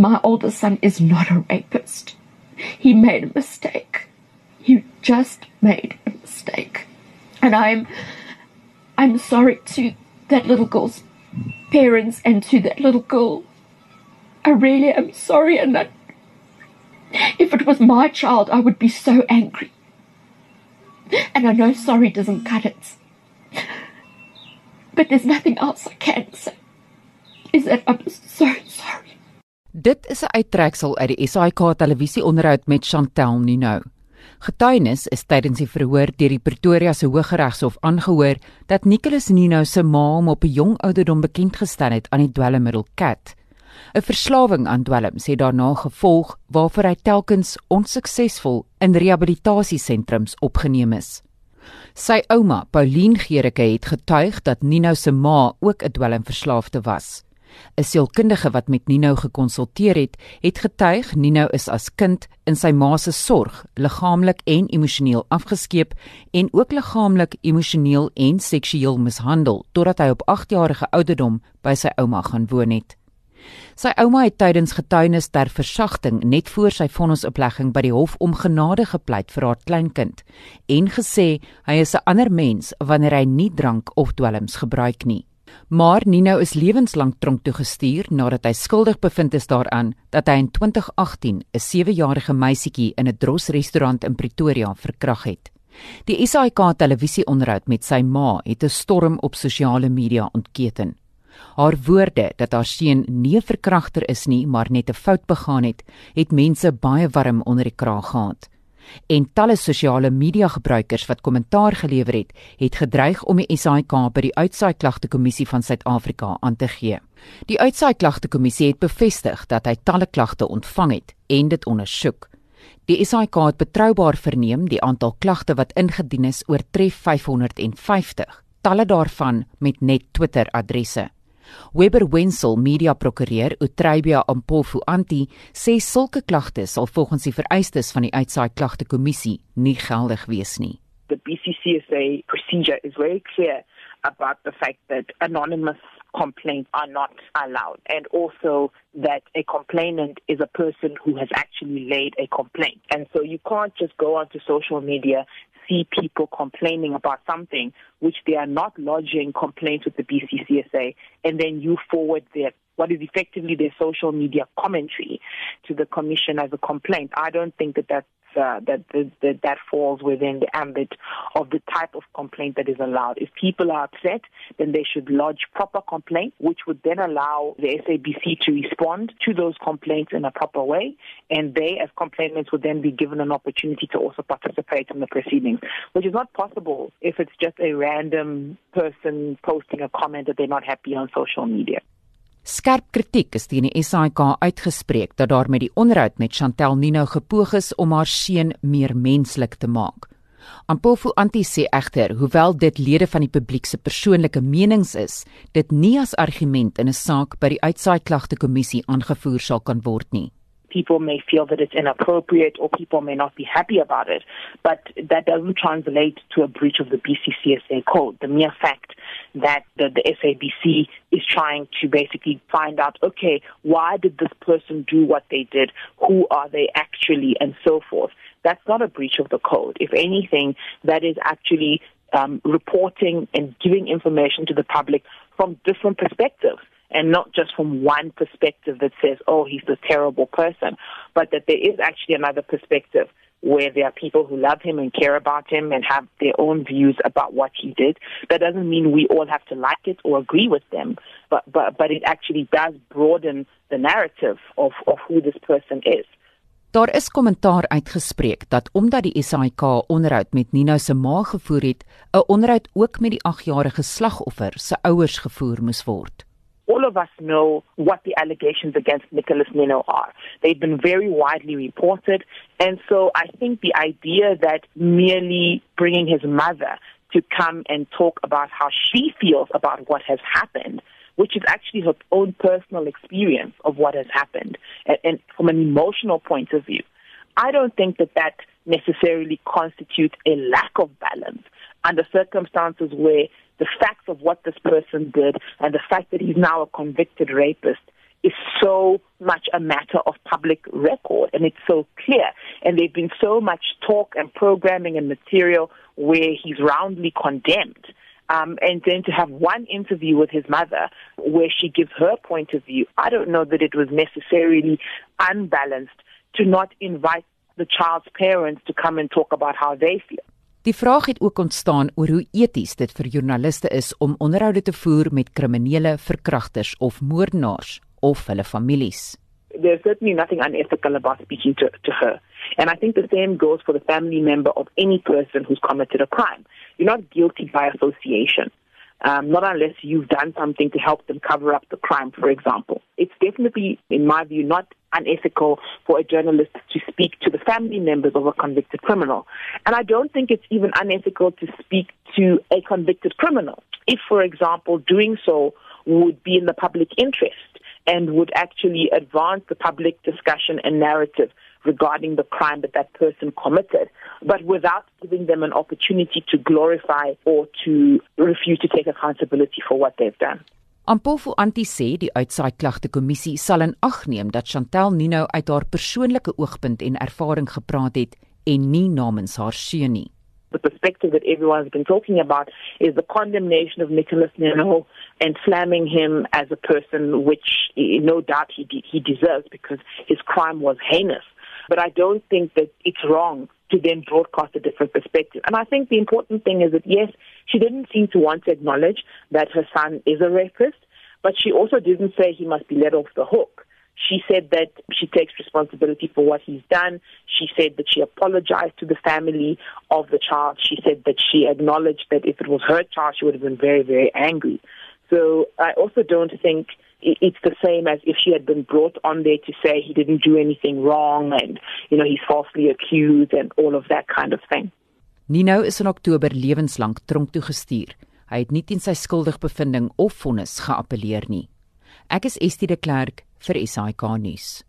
My oldest son is not a rapist. He made a mistake. He just made a mistake. And I'm I'm sorry to that little girl's parents and to that little girl. I really am sorry and if it was my child I would be so angry. And I know sorry doesn't cut it. But there's nothing else I can say. Is that I'm so sorry. Dit is 'n uittreksel uit die SAK televisieonderhoud met Chantel Nino. Getuienis is tydens die verhoor deur die Pretoria se Hooggeregshof aangehoor dat Nicholas Nino se ma hom op 'n jong ouderdom bekend gestel het aan die dwelmmiddel Cat. 'n Verslawing aan dwelms het daarna gevolg waarvoor hy telkens onsuksesvol in rehabilitasiesentrums opgeneem is. Sy ouma, Pauline Gericke, het getuig dat Nino se ma ook 'n dwelmverslaafde was. 'n Sielkundige wat met Nino gekonsulteer het, het getuig Nino is as kind in sy ma se sorg, liggaamlik en emosioneel afgeskeep en ook liggaamlik, emosioneel en seksueel mishandel totdat hy op 8-jarige ouderdom by sy ouma gaan woon het. Sy ouma het tydens getuienis ter versagting net voor sy vonnisoplegging by die hof om genade gepleit vir haar kleinkind en gesê hy is 'n ander mens wanneer hy nie drank of dwelms gebruik nie. Maar Nino is lewenslank tronk toe gestuur nadat hy skuldig bevind is daaraan dat hy in 2018 'n 7-jarige meisietjie in 'n drosrestaurant in Pretoria verkragt het. Die SAK televisieonderhoud met sy ma het 'n storm op sosiale media ontketen. Haar woorde dat haar seun nie 'n verkragter is nie, maar net 'n fout begaan het, het mense baie warm onder die kraag gehad en talle sosiale media gebruikers wat kommentaar gelewer het, het gedreig om die SAIK by die uitsaai klagte kommissie van Suid-Afrika aan te gee. Die uitsaai klagte kommissie het bevestig dat hy talle klagte ontvang het en dit ondersoek. Die SAIK het betroubaar verneem die aantal klagte wat ingedien is oortref 550, talle daarvan met net Twitter-adresse. Weber Wenzel, media prokureur Utrybia Ampofu Anti, sê sulke klagtes sal volgens die vereistes van die uitsaai klagte kommissie nie geldig wees nie. The BCCSA procedure is very clear about the fact that anonymous complaints are not allowed and also that a complainant is a person who has actually laid a complaint. And so you can't just go onto social media see people complaining about something which they are not lodging complaints with the BCCSA, and then you forward their what is effectively their social media commentary to the commission as a complaint. I don't think that that's uh, that, that that falls within the ambit of the type of complaint that is allowed. If people are upset, then they should lodge proper complaint, which would then allow the SABC to respond to those complaints in a proper way, and they, as complainants, would then be given an opportunity to also participate in the proceedings, which is not possible if it's just a random person posting a comment that they're not happy on social media. Skerp kritiek is teen die SAIK uitgespreek dat daar met die onderhoud met Chantel Nino gepoog is om haar seun meer menslik te maak. Ampofu Anti sê egter, hoewel dit lede van die publiek se persoonlike menings is, dit nie as argument in 'n saak by die uitsaai klagte kommissie aangevoer sal kan word nie. people may feel that it's inappropriate or people may not be happy about it, but that doesn't translate to a breach of the BCCSA code. The mere fact that the, the SABC is trying to basically find out, okay, why did this person do what they did? Who are they actually? And so forth. That's not a breach of the code. If anything, that is actually um, reporting and giving information to the public from different perspectives and not just from one perspective that says, oh, he's a terrible person, but that there is actually another perspective where there are people who love him and care about him and have their own views about what he did. That doesn't mean we all have to like it or agree with them, but, but, but it actually does broaden the narrative of, of who this person is. Daar is kommentaar uitgespreek dat omdat die SAIK onderhoud met Nino se ma gevoer het, 'n onderhoud ook met die 8-jarige slagoffer se ouers gevoer moes word. All of us know what the allegations against Nicholas Nino are. They've been very widely reported. And so I think the idea that merely bringing his mother to come and talk about how she feels about what has happened, which is actually her own personal experience of what has happened, and, and from an emotional point of view, I don't think that that necessarily constitutes a lack of balance under circumstances where the facts of what this person did and the fact that he's now a convicted rapist is so much a matter of public record and it's so clear. And there's been so much talk and programming and material where he's roundly condemned. Um, and then to have one interview with his mother where she gives her point of view, I don't know that it was necessarily unbalanced to not invite the child's parents to come and talk about how they feel. Die vraag het ook ontstaan oor hoe eties dit vir joernaliste is om onderhoude te voer met kriminele verkragters of moordenaars of hulle families. There's certainly nothing unethical about speaking to, to her. And I think the same goes for the family member of any person who's committed a crime. You're not guilty by association, um, not unless you've done something to help them cover up the crime, for example. It's definitely, in my view, not unethical for a journalist to speak to the family members of a convicted criminal. And I don't think it's even unethical to speak to a convicted criminal. If, for example, doing so would be in the public interest and would actually advance the public discussion and narrative regarding the crime that that person committed, but without giving them an opportunity to glorify or to refuse to take accountability for what they've done. Ampofu Anti sê die uitsaai klagte kommissie sal in ag neem dat Chantel Nino uit haar persoonlike oogpunt en ervaring gepraat het en nie namens haar seun nie. the perspective that everyone's been talking about is the condemnation of Nicholas Nino and slamming him as a person, which no doubt he, de- he deserves because his crime was heinous. But I don't think that it's wrong to then broadcast a different perspective. And I think the important thing is that, yes, she didn't seem to want to acknowledge that her son is a rapist, but she also didn't say he must be let off the hook. She said that she takes responsibility for what he's done. She said that she apologized to the family of the child. She said that she acknowledged that if it was her child, she would have been very, very angry. So I also don't think it's the same as if she had been brought on there to say he didn't do anything wrong and, you know, he's falsely accused and all of that kind of thing. Nino is in Oktober lewenslank tronk toe gestuur. Hy het nie teen sy skuldigbevindings of vonnis geappeleer nie. Ek is Estie de Klerk vir SAK nuus.